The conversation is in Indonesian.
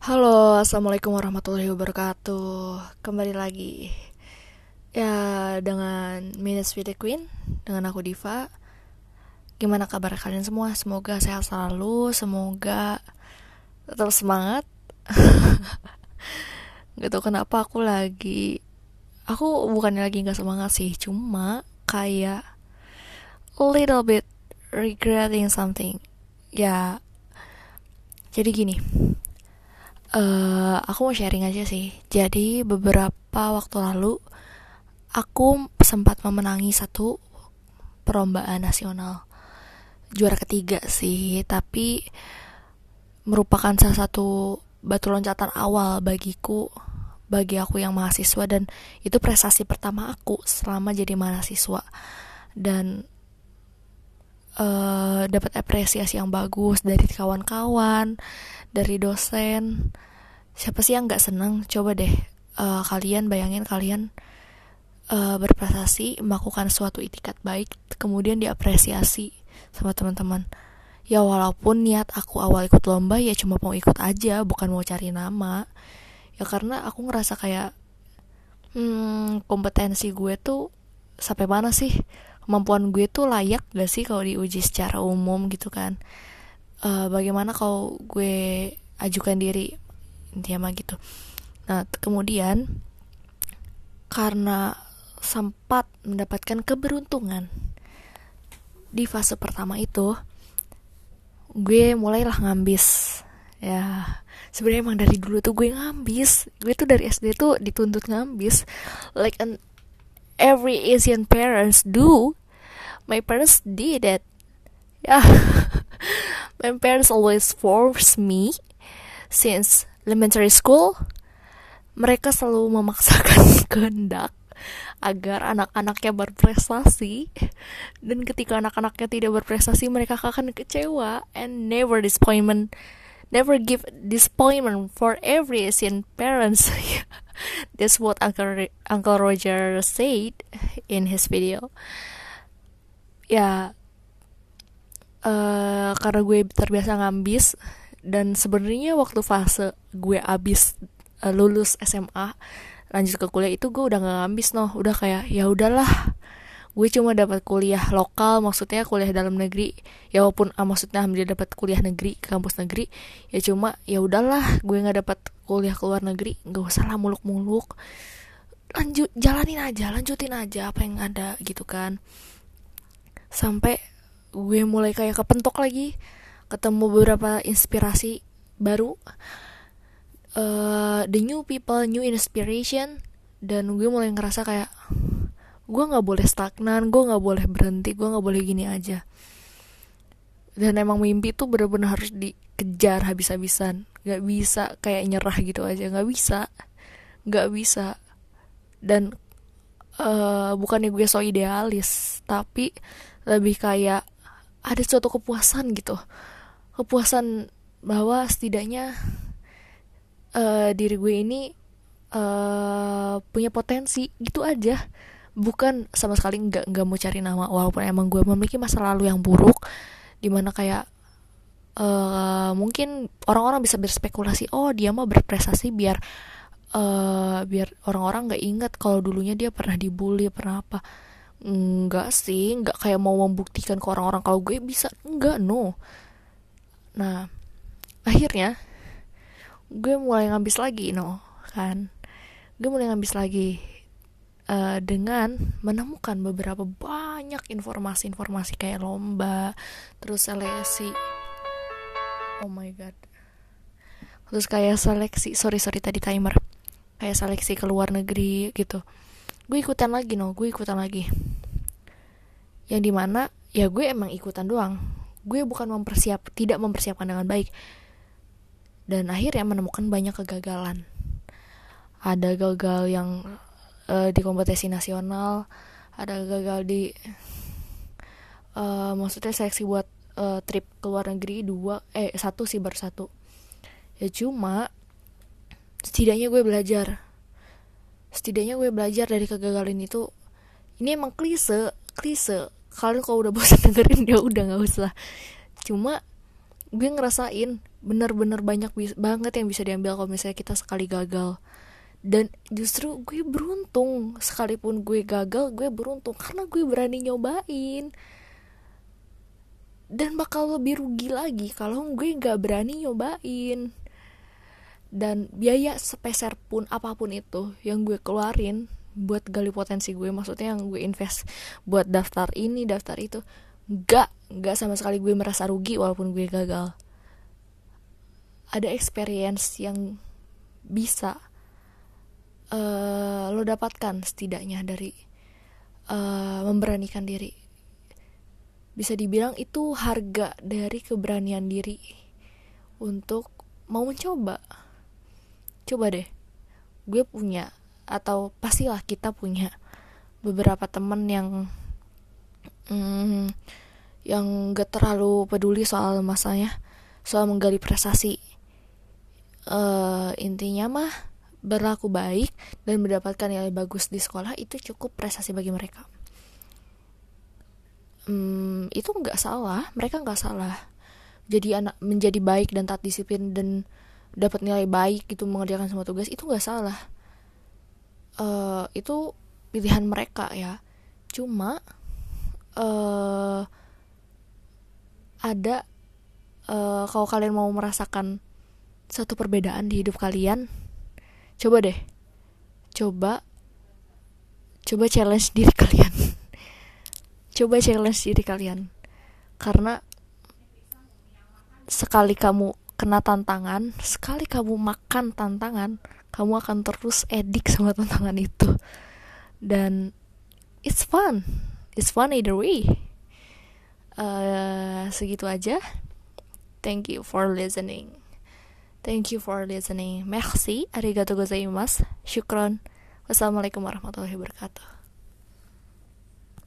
Halo, assalamualaikum warahmatullahi wabarakatuh. Kembali lagi ya dengan with the Queen dengan aku Diva. Gimana kabar kalian semua? Semoga sehat selalu, semoga tetap semangat. Gak tau kenapa aku lagi, aku bukannya lagi nggak semangat sih, cuma kayak little bit regretting something. Ya, jadi gini uh, aku mau sharing aja sih. Jadi beberapa waktu lalu aku sempat memenangi satu perlombaan nasional juara ketiga sih, tapi merupakan salah satu batu loncatan awal bagiku bagi aku yang mahasiswa dan itu prestasi pertama aku selama jadi mahasiswa dan uh, dapat apresiasi yang bagus dari kawan-kawan dari dosen. Siapa sih yang nggak seneng? Coba deh uh, kalian bayangin kalian uh, berprestasi melakukan suatu itikat baik kemudian diapresiasi sama teman-teman. Ya walaupun niat aku awal ikut lomba ya cuma mau ikut aja bukan mau cari nama. Ya karena aku ngerasa kayak hmm, kompetensi gue tuh sampai mana sih kemampuan gue tuh layak gak sih kalau diuji secara umum gitu kan? Uh, bagaimana kalau gue ajukan diri? Intinya mah gitu. Nah kemudian karena sempat mendapatkan keberuntungan di fase pertama itu gue mulailah ngambis. Ya sebenarnya emang dari dulu tuh gue ngambis. Gue tuh dari SD tuh dituntut ngambis like an every Asian parents do. My parents did it. Yeah. My parents always force me since elementary school. Mereka selalu memaksakan kehendak agar anak-anaknya berprestasi. Dan ketika anak-anaknya tidak berprestasi mereka akan kecewa and never disappointment never give disappointment for every Asian parents. That's what Uncle Uncle Roger said in his video. Ya uh, karena gue terbiasa ngambis dan sebenarnya waktu fase gue abis uh, lulus SMA lanjut ke kuliah itu gue udah gak ngambis noh. Udah kayak ya udahlah gue cuma dapat kuliah lokal maksudnya kuliah dalam negeri. Ya walaupun ah, maksudnya alhamdulillah dapat kuliah negeri kampus negeri ya cuma ya udahlah gue nggak dapat kuliah ke luar negeri. Nggak usah lah muluk-muluk. Lanjut jalanin aja lanjutin aja apa yang ada gitu kan. Sampai gue mulai kayak kepentok lagi ketemu beberapa inspirasi baru. Uh, the new people new inspiration. Dan gue mulai ngerasa kayak gue nggak boleh stagnan gue nggak boleh berhenti gue nggak boleh gini aja. Dan emang mimpi tuh bener-bener harus dikejar habis-habisan. Nggak bisa kayak nyerah gitu aja nggak bisa. Nggak bisa. Dan uh, bukannya gue so idealis tapi lebih kayak ada suatu kepuasan gitu. Kepuasan bahwa setidaknya uh, diri gue ini uh, punya potensi gitu aja bukan sama sekali nggak nggak mau cari nama walaupun emang gue memiliki masa lalu yang buruk di mana kayak uh, mungkin orang-orang bisa berspekulasi oh dia mah berprestasi biar uh, biar orang-orang nggak ingat kalau dulunya dia pernah dibully pernah apa. Enggak sih enggak kayak mau membuktikan ke orang-orang kalau gue bisa enggak no. Nah akhirnya gue mulai ngabis lagi no kan. Gue mulai ngabis lagi uh, dengan menemukan beberapa banyak informasi-informasi kayak lomba terus seleksi. Oh my god. Terus kayak seleksi sorry sorry tadi timer. Kayak seleksi ke luar negeri gitu. Gue ikutan lagi no gue ikutan lagi. Yang di mana ya gue emang ikutan doang. Gue bukan mempersiap tidak mempersiapkan dengan baik. Dan akhirnya menemukan banyak kegagalan. Ada gagal yang uh, di kompetisi nasional ada gagal di uh, maksudnya seleksi buat uh, trip ke luar negeri dua eh satu sih baru satu. Ya cuma setidaknya gue belajar. Setidaknya gue belajar dari kegagalan itu. Ini emang klise klise. Kalian kalau udah bosan dengerin ya udah nggak usah. Cuma gue ngerasain bener-bener banyak banget yang bisa diambil kalau misalnya kita sekali gagal dan justru gue beruntung. Sekalipun gue gagal gue beruntung. Karena gue berani nyobain. Dan bakal lebih rugi lagi kalau gue nggak berani nyobain. Dan biaya sepeser pun apa pun itu yang gue keluarin buat gali potensi gue maksudnya yang gue invest buat daftar ini daftar itu nggak nggak sama sekali gue merasa rugi walaupun gue gagal. Ada experience yang bisa uh, lo dapatkan setidaknya dari uh, memberanikan diri. Bisa dibilang itu harga dari keberanian diri untuk mau mencoba. Coba deh gue punya atau pastilah kita punya beberapa temen yang hmm, yang gak terlalu peduli soal masanya soal menggali prestasi. Uh, intinya mah berlaku baik dan mendapatkan nilai bagus di sekolah itu cukup prestasi bagi mereka. Hmm, itu nggak salah mereka nggak salah. Jadi anak menjadi baik dan taat disiplin dan dapat nilai baik gitu mengerjakan semua tugas itu nggak salah. Uh, itu pilihan mereka ya. Cuma uh, ada uh, kalau kalian mau merasakan satu perbedaan di hidup kalian coba deh. Coba. Coba challenge diri kalian. Coba challenge diri kalian. Karena sekali kamu kena tantangan sekali kamu makan tantangan kamu akan terus edik sama tantangan itu. Dan it's fun. It's fun either way. Uh, segitu aja. Thank you for listening thank you for listening. Merci. Arigatou gozaimasu. Syukron wassalamualaikum warahmatullahi wabarakatuh